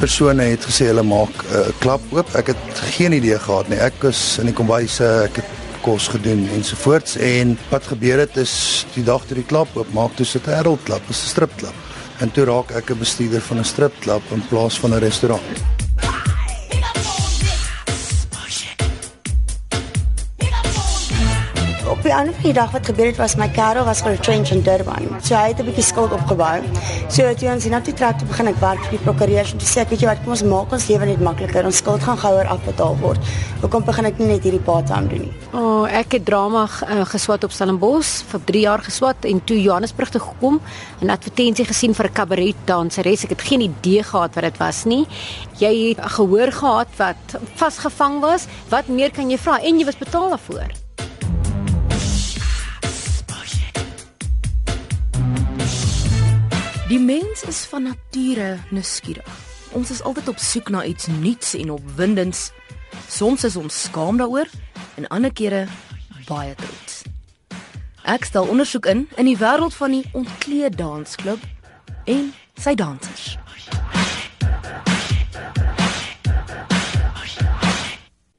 Persone het gesê hulle maak 'n uh, klap oop. Ek het geen idee gehad nie. Ek was in die kombuis, ek het kos gedoen ensovoorts en wat gebeur het is die dag toe die klap oop maak, toe sit 'n Harold klap, 'n stripklap. En toe raak ek 'n bestuurder van 'n stripklap in plaas van 'n restaurant. Die die dag wat gebeur het was my kerel was vir 'n trench in Durban. So hy het 'n bietjie skuld opgebou. So toe ons hiernatoe trek toe begin ek werk vir die prokureurs om te sê weet jy wat kom ons maak ons lewe net makliker. Ons skuld gaan gouer afbetaal word. Hoekom begin ek nie net hierdie part-time doen nie? O, oh, ek het drama uh, geswat op Stellenbosch vir 3 jaar geswat en toe Johannesburg toe gekom en advertensie gesien vir 'n kabaret danseres. Ek het geen idee gehad wat dit was nie. Jy het gehoor gehad wat vasgevang was. Wat meer kan jy vra? En jy was betaal daarvoor. Die mens is van nature nuuskierig. Ons is altyd op soek na iets nuuts en opwindends. Soms is ons skaam daaroor en ander kere baie trots. Ek stel ondersoek in in die wêreld van die ontkleed dansklub en sy dansers.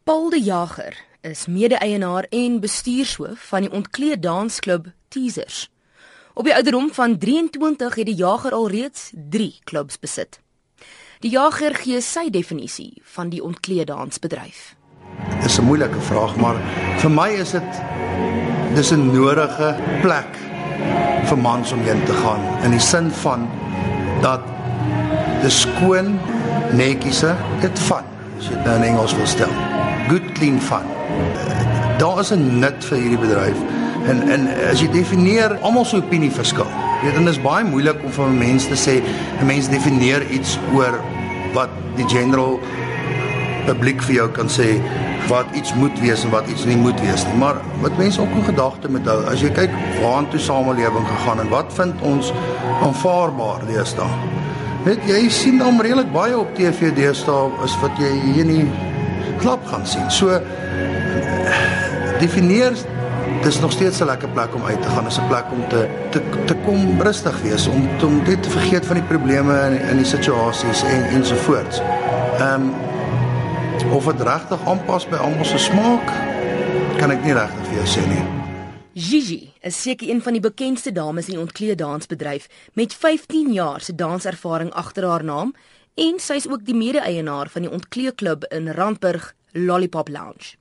Paul de Jager is mede-eienaar en bestuurshoof van die ontkleed dansklub Teasers. Op die ouderdom van 23 het die jager alreeds 3 klubs besit. Die jager gee sy definisie van die ontkleeddansbedryf. Dis 'n moeilike vraag, maar vir my is dit dis 'n nodige plek vir mans om heen te gaan in die sin van dat dis skoon, netjies, dit van, as jy dit nou in Engels wil stel. Good clean fun. Daar is 'n nut vir hierdie bedryf. En en as jy definieer almal se opinie verskil. Jy weet dit is baie moeilik om vir mense te sê 'n mens definieer iets oor wat die general publiek vir jou kan sê wat iets moet wees en wat iets nie moet wees nie. Maar wat mense ook in gedagte moet hou, as jy kyk waartoe samelewing gegaan en wat vind ons aanvaarbaar deesdae. Weet jy sien dan redelik baie op TV deesdae is wat jy hier nie klap gaan sien. So definieer dis nog steeds 'n lekker plek om uit te gaan. Dis 'n plek om te te te kom rustig wees, om om net te vergeet van die probleme in in die situasies en ensovoorts. Ehm um, of dit regtig aanpas by almal se smaak, kan ek nie regtig vir jou sê nie. Gigi is seker een van die bekendste dames in die ontkleeddansbedryf met 15 jaar se danservaring agter haar naam en sy is ook die mede-eienaar van die ontkleedklub in Randburg Lollipop Lounge.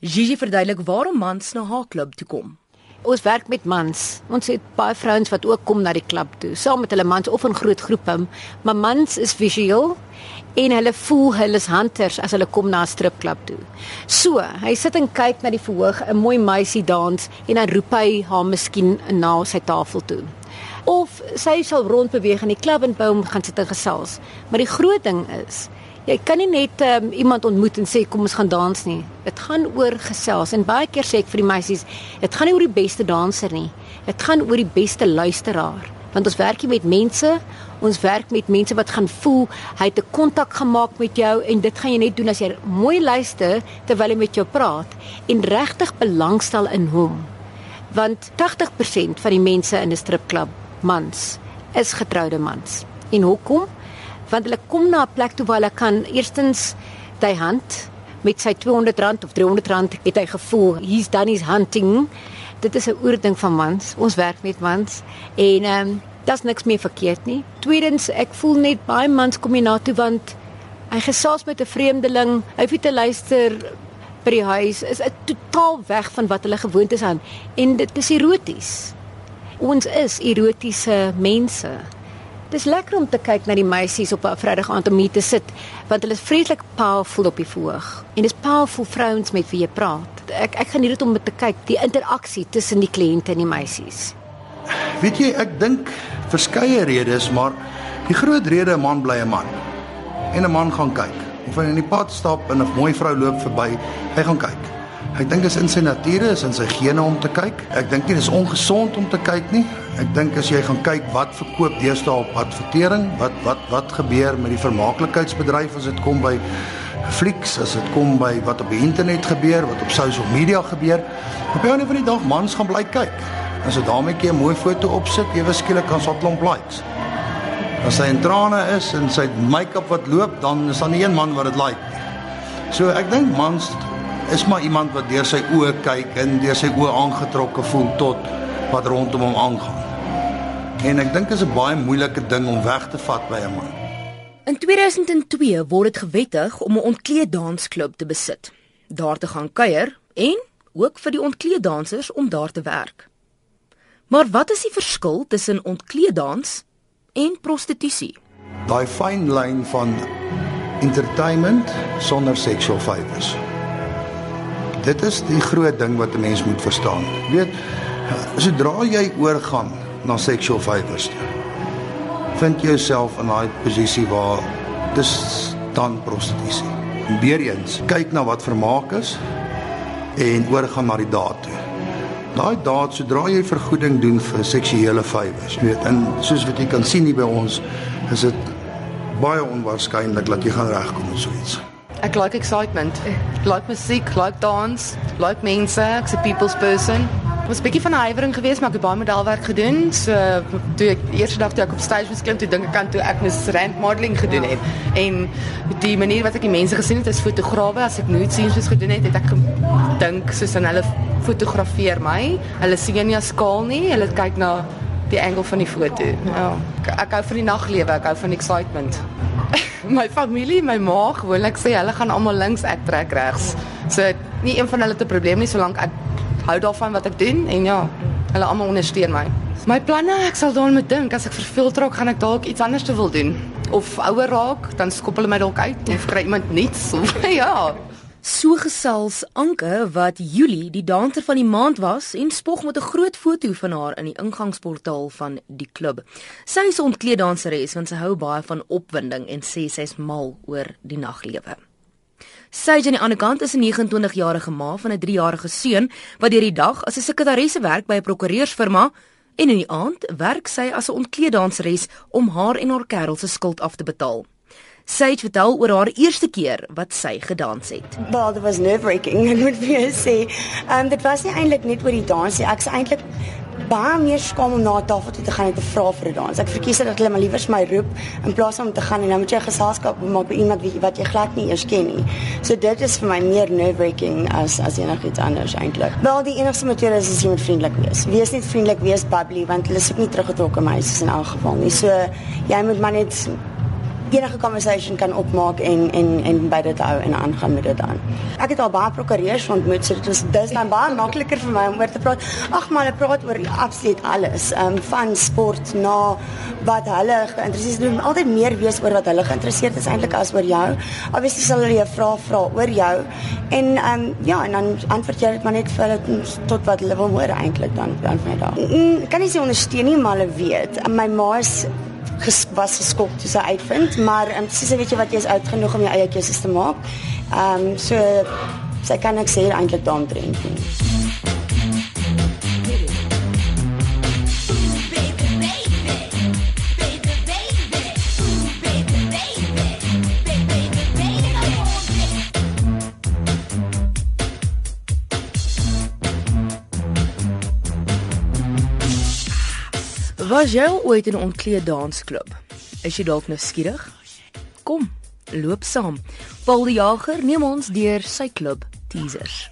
Gigi verduidelik waarom mans na haar klub toe kom. Ons werk met mans. Ons het baie vrouens wat ook kom na die klub toe, saam met hulle mans of in groot groepe. Maar mans is visueel en hulle voel hulle is hunters as hulle kom na 'n stripklub toe. So, hy sit en kyk na die verhoog 'n mooi meisie dans en dan roep hy haar miskien na sy tafel toe. Of sy sal rondbeweeg in die klub en by hom gaan sit en gesels. Maar die groot ding is, Jy kan nie net um, iemand ontmoet en sê kom ons gaan dans nie. Dit gaan oor gesels en baie keer sê ek vir die meisies, dit gaan nie oor die beste danser nie. Dit gaan oor die beste luisteraar. Want ons werk hier met mense, ons werk met mense wat gaan voel hy het 'n kontak gemaak met jou en dit gaan jy net doen as jy mooi luister terwyl hy met jou praat en regtig belangstel in hom. Want 80% van die mense in 'n stripklub, mans, is getroude mans. En hoekom? Want hulle kom na 'n plek toe waar hulle kan eerstens sy hand met sy 200 rand of 300 rand het hy gevoel done his hunting. Dit is 'n oerding van mans. Ons werk met mans. En ehm um, daar's niks meer verkeerd nie. Tweedens ek voel net baie mans kom hier na toe want hy gesels met 'n vreemdeling. Hy hoef te luister by die huis. Is 'n totaal weg van wat hulle gewoond is aan. En dit is eroties. Ons is erotiese mense Dis lekker om te kyk na die meisies op 'n Vrydag aand om hier te sit, want hulle is vreeslik powerful op die verhoog. En dis powerful vrouens met wie jy praat. Ek ek geniet dit om te kyk die interaksie tussen die kliënte en die meisies. Weet jy, ek dink verskeie redes, maar die groot rede 'n man bly 'n man. En 'n man gaan kyk. Of hy in die pad stap en 'n mooi vrou loop verby, hy gaan kyk. Ek dink is in sy nature, is in sy gene om te kyk. Ek dink nie dis ongesond om te kyk nie. Ek dink as jy gaan kyk wat verkoop deesdae op advertering, wat wat wat gebeur met die vermaaklikheidsbedryf as dit kom by flieks, as dit kom by wat op die internet gebeur, wat op social media gebeur. Op 'n of ander dag mans gaan bly kyk. As 'n dametjie 'n mooi foto opsit, ewe skielik kan 'n klomp likes. As sy in trane is en sy make-up wat loop, dan is daar nie een man wat dit like nie. So ek dink mans is maar iemand wat deur sy oë kyk en deur sy oë aangetrokke voel tot wat rondom hom aangaan. En ek dink dit is 'n baie moeilike ding om weg te vat by 'n man. In 2002 word dit gewettig om 'n ontkleed dansklub te besit, daar te gaan kuier en ook vir die ontkleed dansers om daar te werk. Maar wat is die verskil tussen ontkleed dans en prostitusie? Daai fyn lyn van entertainment sonder sexual favors. Dit is die groot ding wat 'n mens moet verstaan. Jy weet, sodra jy oorgaan na sexual favors, vind jy jouself in daai posisie waar dis dan prostitusie. Weereens, kyk na wat vermaak is en oorgaan na die daad toe. Daai daad sodra jy vergoeding doen vir seksuele favors, weet, en soos wat jy kan sien hier by ons, is dit baie onwaarskynlik dat jy gaan regkom met so iets. Ek like excitement. Like musiek, like dans, like mense, ek's 'n people's person. Ek was 'n bietjie van 'n huiwering geweest, maar ek het baie modelwerk gedoen. So toe ek eerste dag toe ek op stage moes klim, toe dink ek aan toe ek mis rand modeling gedoen het. En die manier wat ek die mense gesien het as fotograwe, as ek nude scenes moes gedoen het, het ek gedink soos aan hulle fotografeer my. Hulle sien nie as skaal nie, hulle kyk na die angle van die foto. Ja. Ek, ek hou van die naglewe, ek hou van excitement. my familie, my ma, gewoonlik sê hulle gaan almal links, ek trek regs. So nie een van hulle het 'n probleem nie solank ek hou daarvan wat ek doen en ja, hulle almal ondersteun my. My planne, ek sal daaraan moet dink as ek vervuld raak, gaan ek dalk iets anders te wil doen. Of ouer raak, dan skop hulle my dalk uit of kry iemand nuuts. ja. So gesels Anke wat Julie die danser van die maand was en spog met 'n groot foto van haar in die ingangsportaal van die klub. Sy is 'n ontkleeddanseres want sy hou baie van opwinding en sê sy's mal oor die naglewe. Sy aan die ander kant is 'n 29-jarige ma van 'n 3-jarige seun wat deur die dag as 'n sekretaresse werk by 'n prokureursfirma en in die aand werk sy as 'n ontkleeddanseres om haar en haar kerel se skuld af te betaal. Sy het vertel oor haar eerste keer wat sy gedans het. Well, it was nerve-wracking, ek moet vir jou sê. Um, dit was nie eintlik net oor die dans nie. Ek's eintlik baie meer skaam om na 'n tafel toe te gaan en te vra vir 'n dans. Ek verkies dat hulle maar liewer my roep in plaas om te gaan en dan moet jy geselskap maak by iemand wie wat jy glad nie eers ken nie. So dit is vir my meer nerve-wracking as as enigiets anders eintlik. Wel die enigste metode is as jy moet vriendelik wees. Wees net vriendelik, wees bubbly want hulle is ook nie teruggetrokke meisies in elk geval nie. So jy moet maar net enige conversation kan opmaak en en en by dit hou en aangaan met dit dan. Ek het al baie prokureurs ontmoet, so dit was dis dan baie makliker vir my om oor te praat. Ag maar hulle praat oor absoluut alles, ehm um, van sport na wat hulle geïnteresseerd is. Moet altyd meer weet oor wat hulle geïnteresseerd is eintlik as oor jou. Obviously sal hulle jou vra vra oor jou en ehm um, ja, en dan antwoord jy dit maar net vir hulle tot wat hulle wil hoor eintlik dan dan van daai. Mm, kan nie sê ondersteun nie, maar hulle weet. My ma is ges, was geskok toe sy uitvind, maar um, sy sê weet jy wat jy is oud genoeg om jou eie keuses te maak. Ehm um, so sy kan ek sê eintlik daaromtrent nie. Was jy al ooit in 'n ontkleed dansklub? Is jy dalk nou skieurig? Kom, loop saam. Paul die Jager neem ons deur sy klub Teasers.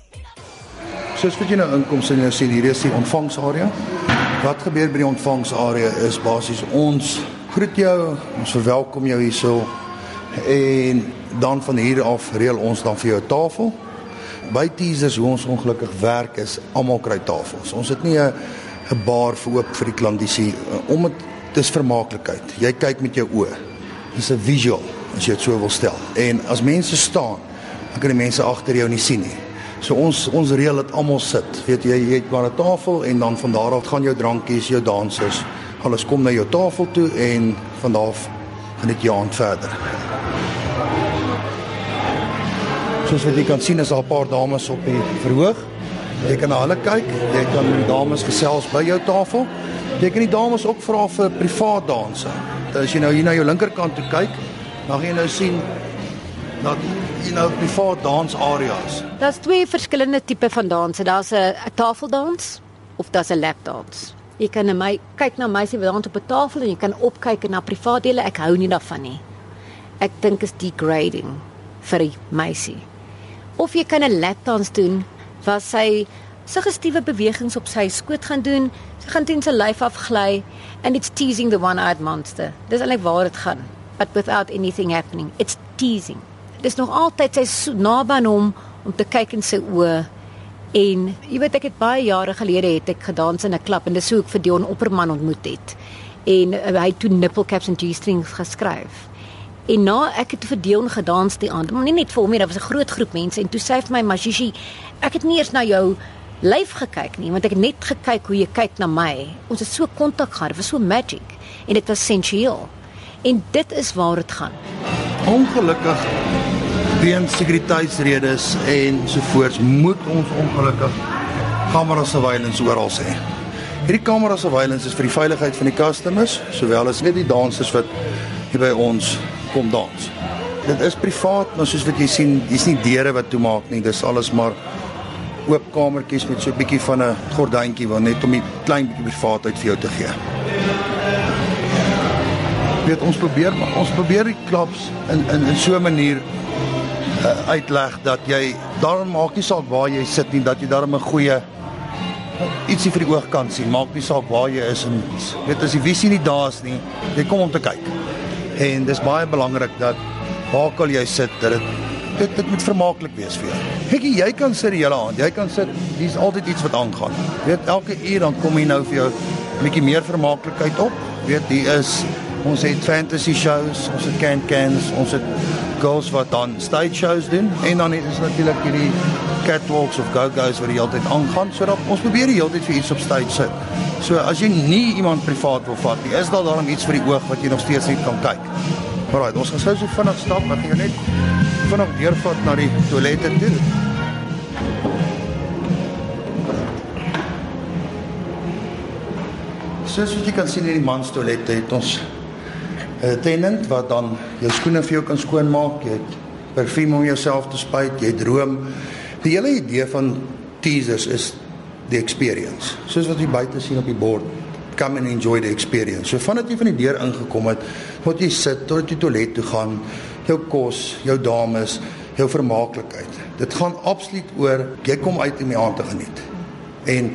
Soos wat jy nou inkom sien jy sien hier is die ontvangsarea. Wat gebeur by die ontvangsarea is basies ons groet jou, ons verwelkom jou hierso en dan van hier af reël ons dan vir jou 'n tafel. By Teasers hoe ons ongelukkig werk is almal kry tafels. Ons het nie 'n 'n bar vir oop vir die klandisie eh, om dit dis vermaaklikheid. Jy kyk met jou oë. Dis 'n visual as jy dit so wil stel. En as mense staan, dan kan die mense agter jou nie sien nie. So ons ons reël dit almal sit. Weet jy, jy het maar 'n tafel en dan van daar af gaan jou drankies, jou dansers, alles kom na jou tafel toe en van daar af gaan dit jou aan verder. Soos wat jy kan sien is daar 'n paar dames op die verhoog. Jy kan na hulle kyk, jy kan dames gesels by jou tafel. Jy kan die dames ook vra vir privaat danse. As jy nou hier na jou linkerkant toe kyk, dan gaan jy nou sien dat jy nou privaat dansareas. Daar's twee verskillende tipe van danse. Daar's 'n tafeldans of daar's 'n lapdans. Jy kan na my kyk na meisie wat daar op 'n tafel en jy kan opkyk na privaat dele. Ek hou nie daarvan nie. Ek dink is degrading vir 'n meisie. Of jy kan 'n lap dance doen waar sy suggestiewe bewegings op sy skoot gaan doen. Sy gaan teen sy lyf afgly and it's teasing the one-eyed monster. Dis eintlik waar dit gaan, but without anything happening. It's teasing. Dis nog altyd sy naby aan hom om te kyk in sy oë. En jy weet ek het baie jare gelede het ek gedans in 'n klub en dis hoe ek vir Dion Opperman ontmoet het. En uh, hy het toe nipple caps en G-strings geskryf. En na ek het vir Dion gedans die aand, maar nie net vir hom nie, daar was 'n groot groep mense en toe sê hy vir my, "Mashishi, ek het nie eers na jou lyf gekyk nie, want ek het net gekyk hoe jy kyk na my. Ons het so kontak gehad, dit was so magic en dit was sensueel. En dit is waar dit gaan. Ongelukkig weens sekuriteitsredes en sovoorts moet ons ongelukkig camera surveillance oral sê. Hierdie camera surveillance is vir die veiligheid van die customers, sowel as net die dansers wat hier by ons kom dans. Dit is privaat, maar soos wat jy sien, dis nie deure wat toemaak nie, dis alles maar oop kamertjies met so 'n bietjie van 'n gordyntjie waar net om 'n klein bietjie privaatheid vir jou te gee. Weet ons probeer maar ons probeer die klubs in in in so 'n manier uh, uitleg dat jy daarom maak nie saak waar jy sit nie dat jy daarom 'n goeie ietsie vir die oog kan sien. Maak nie saak waar jy is en weet as die visie nie daar is nie, jy kom om te kyk. En dis baie belangrik dat waar al jy sit dat dit dit dit moet vermaaklik wees vir jou. Kyk jy kan sit die hele aand. Jy kan sit, dis altyd iets wat aangaan. Weet elke uur dan kom hier nou vir jou 'n bietjie meer vermaaklikheid op. Weet hier is ons het fantasy shows, ons het can cans, ons het girls wat dan stage shows doen en dan is natuurlik hierdie catwalks of go-go's wat die hele tyd aangaan sodat ons probeer die hele tyd vir iets op stage sit. So as jy nie iemand privaat wil vat nie, is daar daarom iets vir die oog wat jy nog steeds net kan kyk. Alraai, ons gaan sou so vinnig stap, gaan jou net vinnig deurvat na die toilette toe. Soos wat jy kan sien in die mans toilette het ons 'n tenant wat dan jou skoene vir jou kan skoonmaak, jy het parfuum om jouself te spuit, jy droom. Die hele idee van teasers is the experience. Soos wat jy buite sien op die bord, come and enjoy the experience. So vandat jy van die deur ingekom het, moet jy sit tot jy toilet toe gaan, jou kos, jou dames, jou vermaaklikheid. Dit gaan absoluut oor jy kom uit om die aand te geniet. En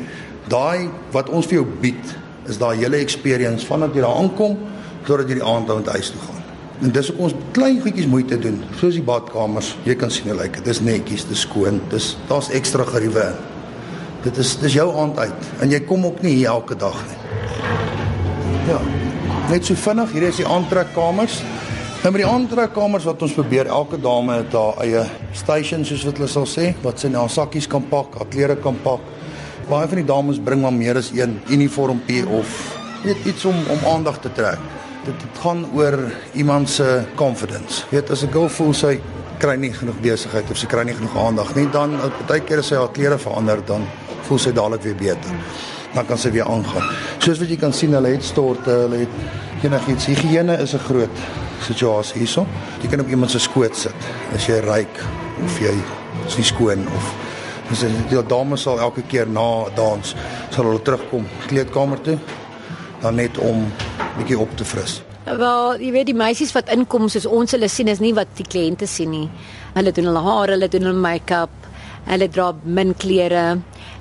daai wat ons vir jou bied, is daai hele experience vandat jy daar aankom totdat jy die aand na huis toe gaan. En dis ons klein goedjies moeite doen, soos die badkamers. Jy kan sien hoe lyk dit. Dis netjies, dis skoon. Dis daar's ekstra geriewe in. Dit is dis jou aand uit en jy kom ook nie hier elke dag nie. Ja. Net so vinnig, hier is die aantrekkamers. Nou met die aantrekkamers wat ons probeer, elke dame het haar eie station soos wat hulle sal sê, wat sy na sakkies kan pak, haar klere kan pak. Baie van die dames bring maar meer as een uniformpie of weet iets om om aandag te trek. Dit, dit gaan oor iemand se confidence. Weet as 'n girl voel sy kry nie genoeg besigheid of sy kry nie genoeg aandag nie, dan baie keer as sy haar klere verander, dan voel sy dadelik weer beter. Dan kan sy weer aangaan. Soos wat jy kan sien, hulle het storte, hulle het enigiets. Higiëne is 'n groot situasie hierso. Jy kan op iemand se skoot sit as jy ryk of jy is nie skoon of dis die dames sal elke keer na dans sal hulle terugkom kleedkamer toe dan net om bietjie op te fris. Wel, jy weet die meisies wat inkom soos ons hulle sien is nie wat die kliënte sien nie. Hulle doen hulle hare, hulle doen hulle make-up, hulle dra min klere.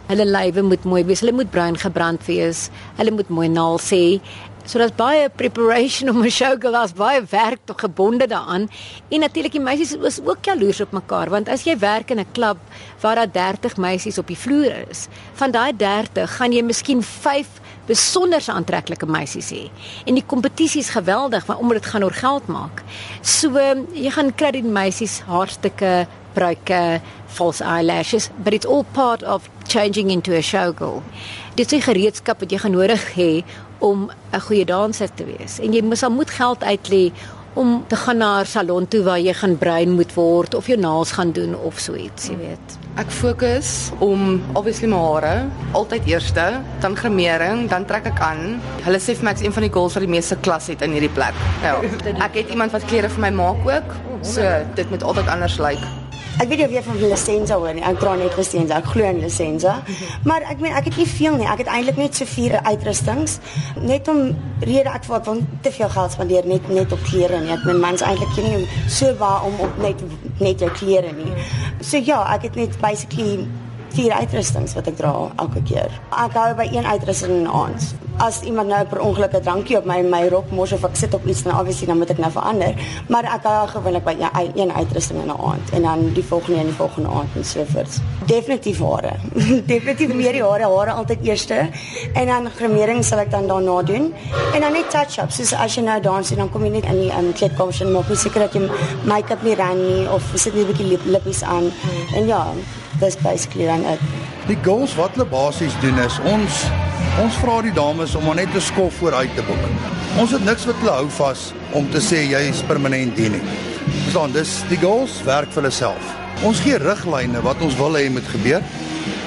Hulle lywe moet mooi wees. Hulle moet bruin gebrand wees. Hulle moet mooi naels hê. So daar's baie preparation om 'n showgirl, daar's baie werk tot gebonde daaraan. En natuurlik die meisies is ook jaloers op mekaar want as jy werk in 'n klub waar daar 30 meisies op die vloer is, van daai 30 gaan jy miskien 5 besonder aantreklike meisies hê. En die kompetisie is geweldig want omdat dit gaan oor geld maak. So jy gaan kry die meisies haarstukke, pruike, false eyelashes, but it's all part of changing into a showgirl. Dit is gereedskap wat jy gaan nodig hê om 'n goeie danser te wees. En jy moet al moet geld uitlê om te gaan na 'n salon toe waar jy gaan bruin moet word of jou naels gaan doen of so iets, jy weet. Ek fokus om obviously my hare altyd eerste, dan grimering, dan trek ek aan. Hulle sê vir my ek's een van die girls wat die meeste klas het in hierdie plek. Ja. Ek het iemand wat klere vir my maak ook. So dit moet altyd anders lyk. Ek weet jy van lisensie hoor nie. Ek dra net lisensie. Ek glo in lisensie. Maar ek meen ek het nie veel nie. Ek het eintlik net so vier uitrustings net om rede ek wil te veel geld spandeer net net op klere nie. Ek meen mans eintlik nie so baie om op net net jou klere nie. So ja, ek het net basically vier uitrustings wat ek dra elke keer. Ek hou by een uitrusting in die aand. As iemand nou per ongeluk 'n drankie op my my rok mors of ek sit op iets dan obviously dan moet ek nou verander, maar ek hou gewoonlik by een, een uitrusting in die aand en dan die volgende en die volgende aand en so voort. Definitief hare. Definitief meer die hare, hare altyd eerste en dan grimering sal ek dan daarna doen. En dan net touch-ups, soos as jy nou dans en dan kom jy net in die um, kleedkamer en maak seker dat jy make-up nie ran nie of sit net 'n bietjie lip, lippies aan. En ja, dis basically dan ek. Die girls wat hulle basies doen is ons ons vra die dames om net 'n skof vooruit te boek. Ons het niks wat hulle hou vas om te sê jy is permanent hier nie. Verstaan, dis die girls werk vir hulle self. Ons gee riglyne wat ons wil hê moet gebeur.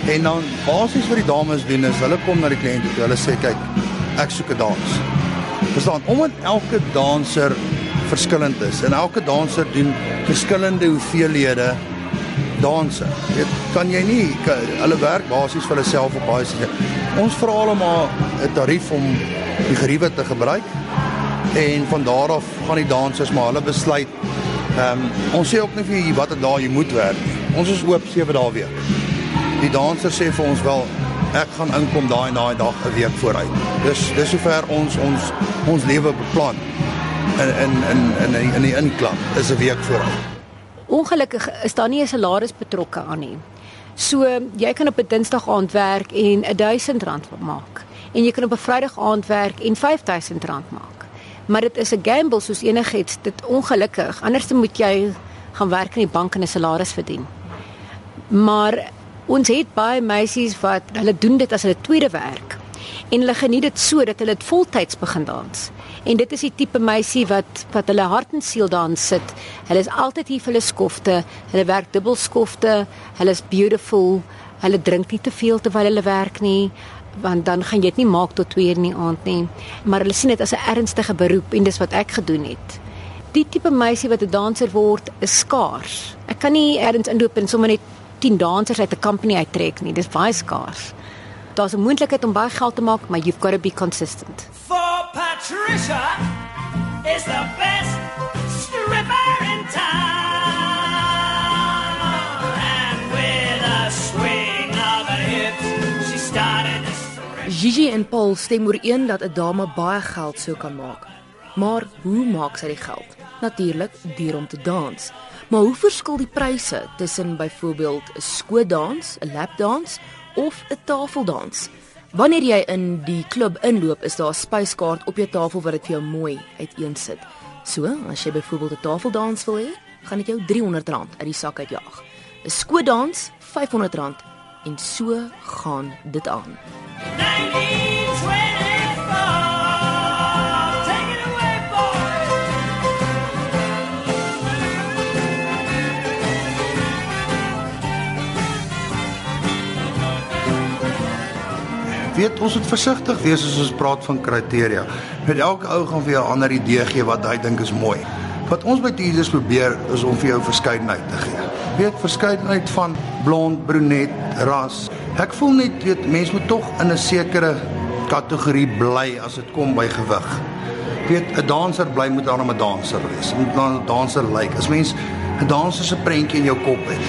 En dan basies wat die dames doen is hulle kom na die kliënte toe. Hulle sê kyk, ek soek 'n dans. Verstaan, omdat elke danser verskillend is en elke danser doen verskillende hoeveelhede danse. Dit kan jy nie kan, hulle werk basies vir hulle self op baie se. Ons vra hulle maar 'n tarief om die geriewe te gebruik en van daar af gaan die dansers maar hulle besluit. Ehm um, ons sê ook nie vir watter dae jy moet werk nie. Ons is oop 7 dae week. Die dansers sê vir ons wel ek gaan inkom daai en daai dag 'n week vooruit. Dis dis sover ons ons ons lewe beplan in in in in in die inklap is 'n week vooruit. Ongelukkig is daar nie 'n salaris betrokke aan nie. So jy kan op 'n Dinsdag aand werk en R1000 maak en jy kan op 'n Vrydag aand werk en R5000 maak. Maar dit is 'n gamble soos enigiets, dit ongelukkig. Anders moet jy gaan werk in die bank en 'n salaris verdien. Maar ons het baie meisies wat hulle doen dit as hulle tweede werk en hulle geniet dit so dat hulle dit voltyds begin dans. En dit is die tipe meisie wat wat hulle hart en siel daarin sit. Hulle is altyd hier vir hulle skofte. Hulle werk dubbel skofte. Hulle is beautiful. Hulle drink nie te veel terwyl hulle werk nie want dan gaan jy dit nie maak tot 2 in die aand nie. Maar hulle sien dit as 'n ernstige beroep en dis wat ek gedoen het. Die tipe meisie wat 'n danser word is skaars. Ek kan nie ergens inloop en sommer net 10 dansers uit 'n company uittrek nie. Dis baie skaars. Daar's 'n moontlikheid om baie geld te maak, maar you've got to be consistent. For Patricia is the best stripper in town. And with a swing of her hips, she started to Gigi en Paul stem ooreen dat 'n dame baie geld sou kan maak. Maar hoe maak sy die geld? Natuurlik deur om te dans. Maar hoe verskil die pryse tussen byvoorbeeld 'n skootdans, 'n lapdans of 'n tafeldans. Wanneer jy in die klub inloop, is daar 'n spyskaart op jou tafel wat dit vir jou mooi uiteensit. So, as jy byvoorbeeld 'n tafeldans wil hê, gaan dit jou R300 uit die sak uitjaag. 'n Skootdans R500 en so gaan dit aan. 1924 weet ons moet versigtig wees as ons praat van kriteria. Met elke ou gaan vir jou 'n ander idee gee wat hy dink is mooi. Wat ons by Jesus probeer is om vir jou verskeidenheid te gee. Weet verskeidenheid van blond, brunet, ras. Ek voel net weet mense moet tog in 'n sekere kategorie bly as dit kom by gewig. Weet 'n danser bly moet dan 'n danser wees. Moet dan 'n danser lyk. Like. As mens 'n danser se prentjie in jou kop het,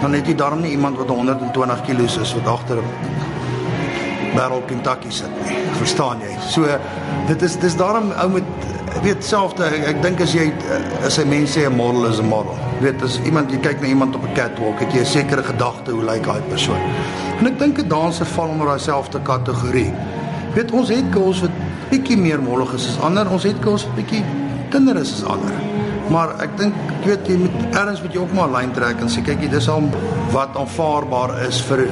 dan het jy darm nie iemand wat 120 kg is wat agter Battle Kentucky sit nie. Verstaan jy? So dit is dis daarom ou met weet selfde ek, ek dink as jy as 'n mens sê 'n model is 'n model. Weet as iemand jy kyk na iemand op 'n catwalk, het jy 'n sekere gedagte hoe lyk daai persoon. En ek dink 'n danser val onder daai selfde kategorie. Weet ons het girls wat bietjie meer mollig is as ander. Ons het girls wat bietjie dunner is as ander. Maar ek dink ek weet jy moet ergens moet jy ook maar 'n lyn trek en sê kyk dis al wat aanvaarbaar is vir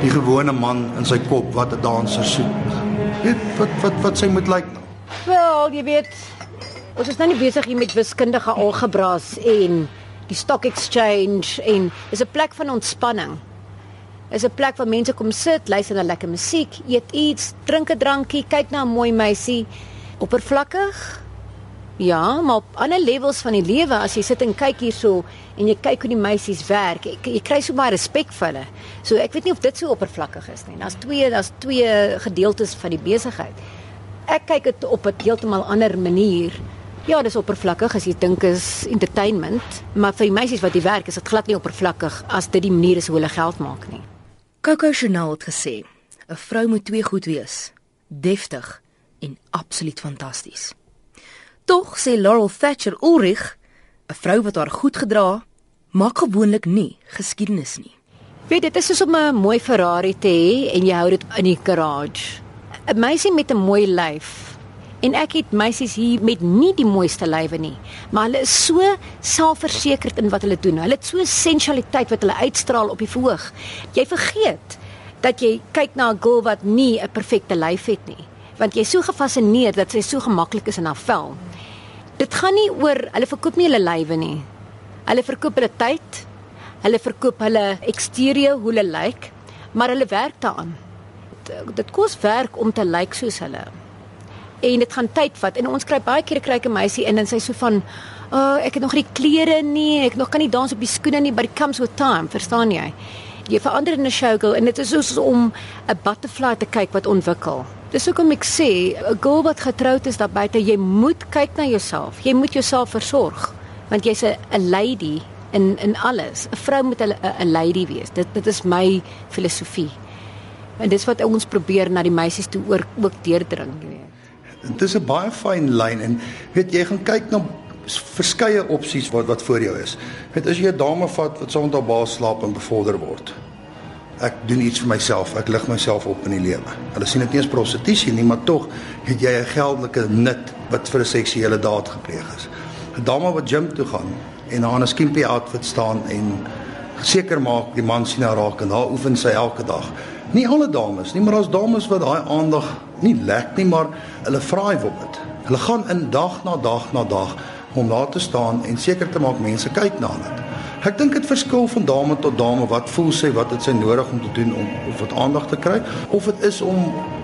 die gewone man in sy kop wat 'n danser soek. Weet wat wat wat sy moet lyk nou. Wel, jy weet ons is nou nie besig hier met wiskundige algebras en die stock exchange en is 'n plek van ontspanning. Is 'n plek waar mense kom sit, luister na lekker musiek, eet iets, drink 'n drankie, kyk na 'n mooi meisie. Oppervlakkig? Ja, maar op ander levels van die lewe as jy sit en kyk hierso en jy kyk hoe die meisies werk, jy, jy kry so baie respek vir hulle. So ek weet nie of dit so oppervlakkig is nie. Daar's twee, daar's twee gedeeltes van die besigheid. Ek kyk dit op 'n heeltemal ander manier. Ja, dis oppervlakkig as jy dink is entertainment, maar vir die meisies wat hier werk is dit glad nie oppervlakkig as dit die manier is hoe hulle geld maak nie. Coco Chanel het gesê, 'n vrou moet twee goed wees: deftig en absoluut fantasties. Tog sê Laurel Thatcher Ulrich, 'n vrou wat haar goed gedra, maak gewoonlik nie geskiedenis nie. Weet dit is soos om 'n mooi Ferrari te hê en jy hou dit in die garage. 'n Meisie met 'n mooi lyf. En ek het meisies hier met nie die mooiste lywe nie, maar hulle is so selfversekerd in wat hulle doen. Hulle het so sensualiteit wat hulle uitstraal op die verhoog. Jy vergeet dat jy kyk na 'n girl wat nie 'n perfekte lyf het nie, want jy's so gefassineer dat sy so gemaklik is in haar vel. Dit gaan nie oor hulle verkoop nie hulle lywe nie. Hulle verkoop hulle tyd. Hulle verkoop hulle eksterieur hoe hulle lyk, maar hulle werk daaraan. Dit, dit kos werk om te lyk soos hulle en dit gaan tyd vat en ons kry baie keer kry ek 'n meisie in en sy so van o oh, ek het nog nie klere nie ek nog kan nie dans op die skoene nie but it comes with time verstaan jy jy verander in 'n showgirl en dit is soos om 'n butterfly te kyk wat ontwikkel dis hoekom ek sê 'n girl wat getroud is daar buite jy moet kyk na jouself jy moet jouself versorg want jy's 'n lady in in alles 'n vrou moet 'n lady wees dit dit is my filosofie en dis wat ons probeer na die meisies toe ook ook deurdring jy weet Dit is 'n baie fyn lyn en weet jy gaan kyk na verskeie opsies wat wat voor jou is. Weet as jy 'n dame vat wat saam met haar baas slaap en bevorder word. Ek doen iets vir myself, ek lig myself op in die lewe. Hulle sien dit nie as prostitusie nie, maar tog het jy 'n geldelike nut wat vir 'n seksuele daad gepleeg is. 'n Dame wat gym toe gaan en haar 'n skimpy outfit staan en seker maak die man sien haar raak en haar oefen sy elke dag. Nie alle dames nie, maar daar's dames wat daai aandag nie lek nie, maar hulle vraai op dit. Hulle gaan in dag na dag na dag om daar te staan en seker te maak mense kyk na dit. Ek dink dit verskil van dame tot dame wat voel sy wat dit sy nodig om te doen om of wat aandag te kry of dit is om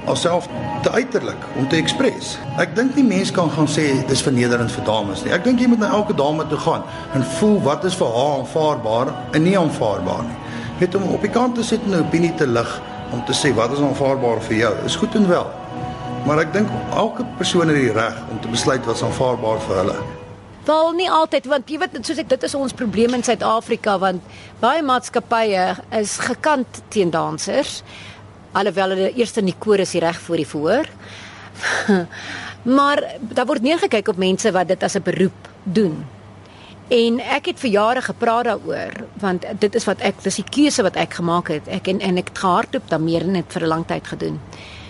haarself te uiterlik om te ekspres. Ek dink nie mense kan gaan sê dis vernederend vir dames nie. Ek dink jy moet na elke dame toe gaan en voel wat is vir haar aanvaarbaar en nie aanvaarbaar nie. Net om op die kant te sit en 'n opinie te lig om te sê wat is aanvaarbaar vir jou. Is goed en wel. Maar ek dink elke persoon het die reg om te besluit wat aanvaarbaar vir hulle. Wel nie altyd want jy weet soos ek dit is ons probleem in Suid-Afrika want baie maatskappye is gekant teen dansers alhoewel hulle eers in die koor is reg voor die voor. maar daar word neergekyk op mense wat dit as 'n beroep doen. En ek het vir jare gepraat daaroor want dit is wat ek dis die keuse wat ek gemaak het. Ek en en ek het gehardloop dan meer net vir 'n lang tyd gedoen.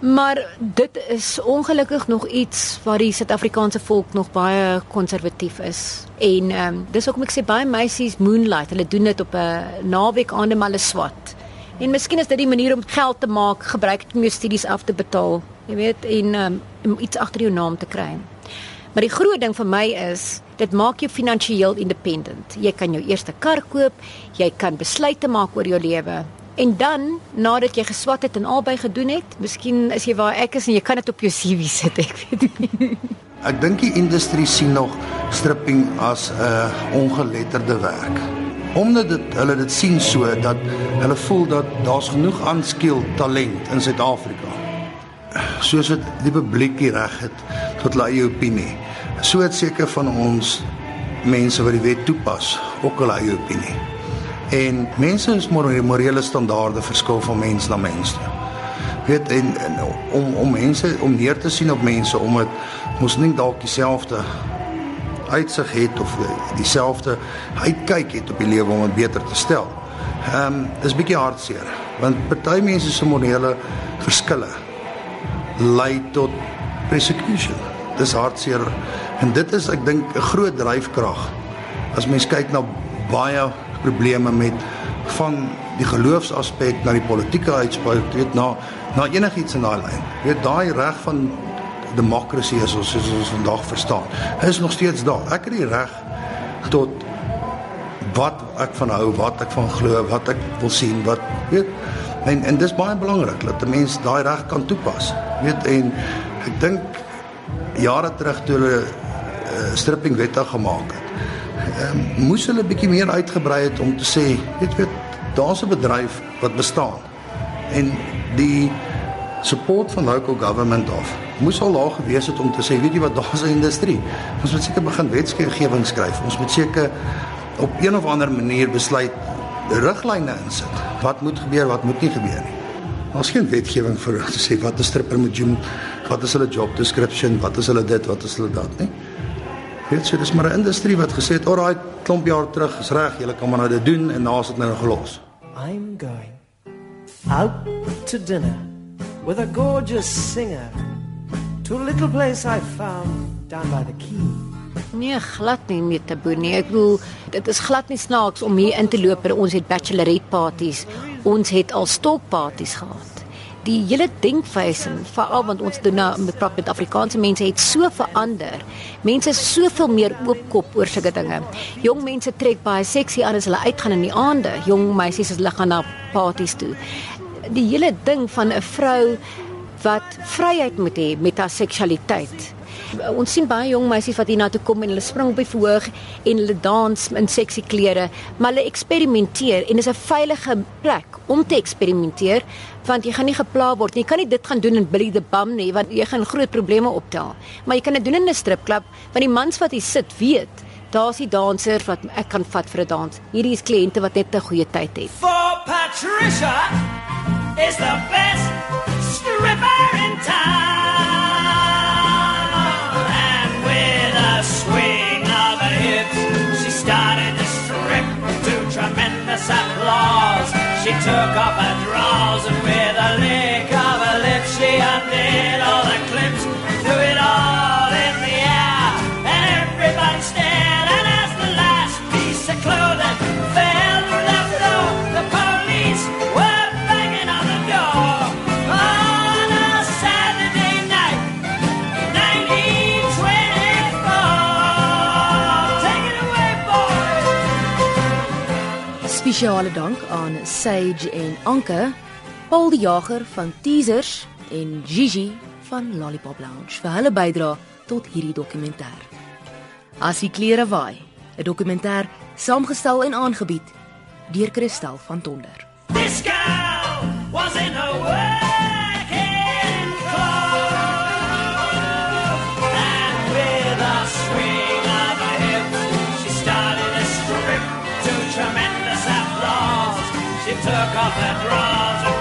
Maar dit is ongelukkig nog iets waar die Suid-Afrikaanse volk nog baie konservatief is. En ehm um, dis hoekom ek sê baie meisies moonlight, hulle doen dit op 'n naweek aande maar hulle swat. En miskien is dit die manier om geld te maak, gebruik om jou studies af te betaal. Jy weet, en um, om iets agter jou naam te kry. Maar die groot ding vir my is, dit maak jou finansiëel independent. Jy kan jou eerste kar koop, jy kan besluite maak oor jou lewe. En dan, nadat jy geswat het en albei gedoen het, miskien is jy waar ek is en jy kan dit op jou CV sit, ek weet nie. Ek dink die industrie sien nog stripping as 'n uh, ongeletterde werk. Omdat dit hulle dit sien so dat hulle voel dat daar's genoeg aanskiel talent in Suid-Afrika. Soos dit die publiek die reg het tot hulle eie opinie so het seker van ons mense wat die wet toepas ook hulle eie opinie. En mense is morele standaarde verskil van mens na mens. Weet en, en om om mense om neer te sien op mense om dit mos nie dalk dieselfde uitsig het of dieselfde uitkyk het op die lewe om dit beter te stel. Ehm um, dis bietjie hartseer want party mense se morele verskille lei tot persecution. Dis hartseer En dit is ek dink 'n groot dryfkrag. As mens kyk na baie probleme met van die geloofsaspek na die politieke uitspraak, weet na na enigiets in daai lyn. Weet daai reg van demokrasie is ons soos ons vandag verstaan. Is nog steeds daar. Ek het die reg tot wat ek van hou, wat ek van glo, wat ek wil sien, wat weet en en dis baie belangrik dat 'n mens daai reg kan toepas. Weet en ek dink jare terug toe hulle uh, stripping wettig gemaak het, um, moes hulle bietjie meer uitgebrei het om te sê, weet jy, daar's 'n bedryf wat bestaan. En die support van local government af moes al laag gewees het om te sê, weet jy wat, daar's 'n industrie. Ons moet seker begin wetgewing skryf. Ons moet seker op een of ander manier besluit riglyne insit. Wat moet gebeur, wat moet nie gebeur nie. Daar's geen wetgewing vir te sê wat 'n stripper moet doen, wat is hulle job description, wat is hulle dit, wat is hulle dat, nie? Weet jy, dis maar 'n industrie wat gesê het, "Alraai, klomp jaar terug is reg, julle kan maar nou dit doen en is dit nou gelos." I'm going out to dinner with a gorgeous singer to a little place I found down by the quay. Nee, glad nie meer te boer nie. Ek bedoel, dit is glad nie snaaks om hier in te loop en ons het bachelorette parties. Ons het al stokparties gehad. Die hele denkwyse, veral want ons doen nou met praat met Afrikaanse mense het so verander. Mense is soveel meer oopkop oor sulke dinge. Jong mense trek baie seksie aan as hulle uitgaan in die aande. Jong meisies as hulle gaan na parties toe. Die hele ding van 'n vrou wat vryheid moet hê met haar seksualiteit ons sien baie jong meisies wat hier na toe kom en hulle spring op die verhoog en hulle dans in seksie klere, maar hulle eksperimenteer en is 'n veilige plek om te eksperimenteer want jy gaan nie gepla word nie. Jy kan nie dit gaan doen in Billy the Bum nie want jy gaan groot probleme optel. Maar jy kan dit doen in 'n stripklub want die mans wat hier sit weet Daar's die dansers wat ek kan vat vir 'n dans. Hierdie is kliënte wat net 'n goeie tyd het. For Patricia is the best stripper in town. my dream. Spesiale dank aan Sage en Anke, Paul die Jager van Teasers en Gigi van Lollipop Lounge vir hulle bydrae tot hierdie dokumentêr. As die klere waai, 'n dokumentêr saamgestel en aangebied deur Christel van Tonder. This that draws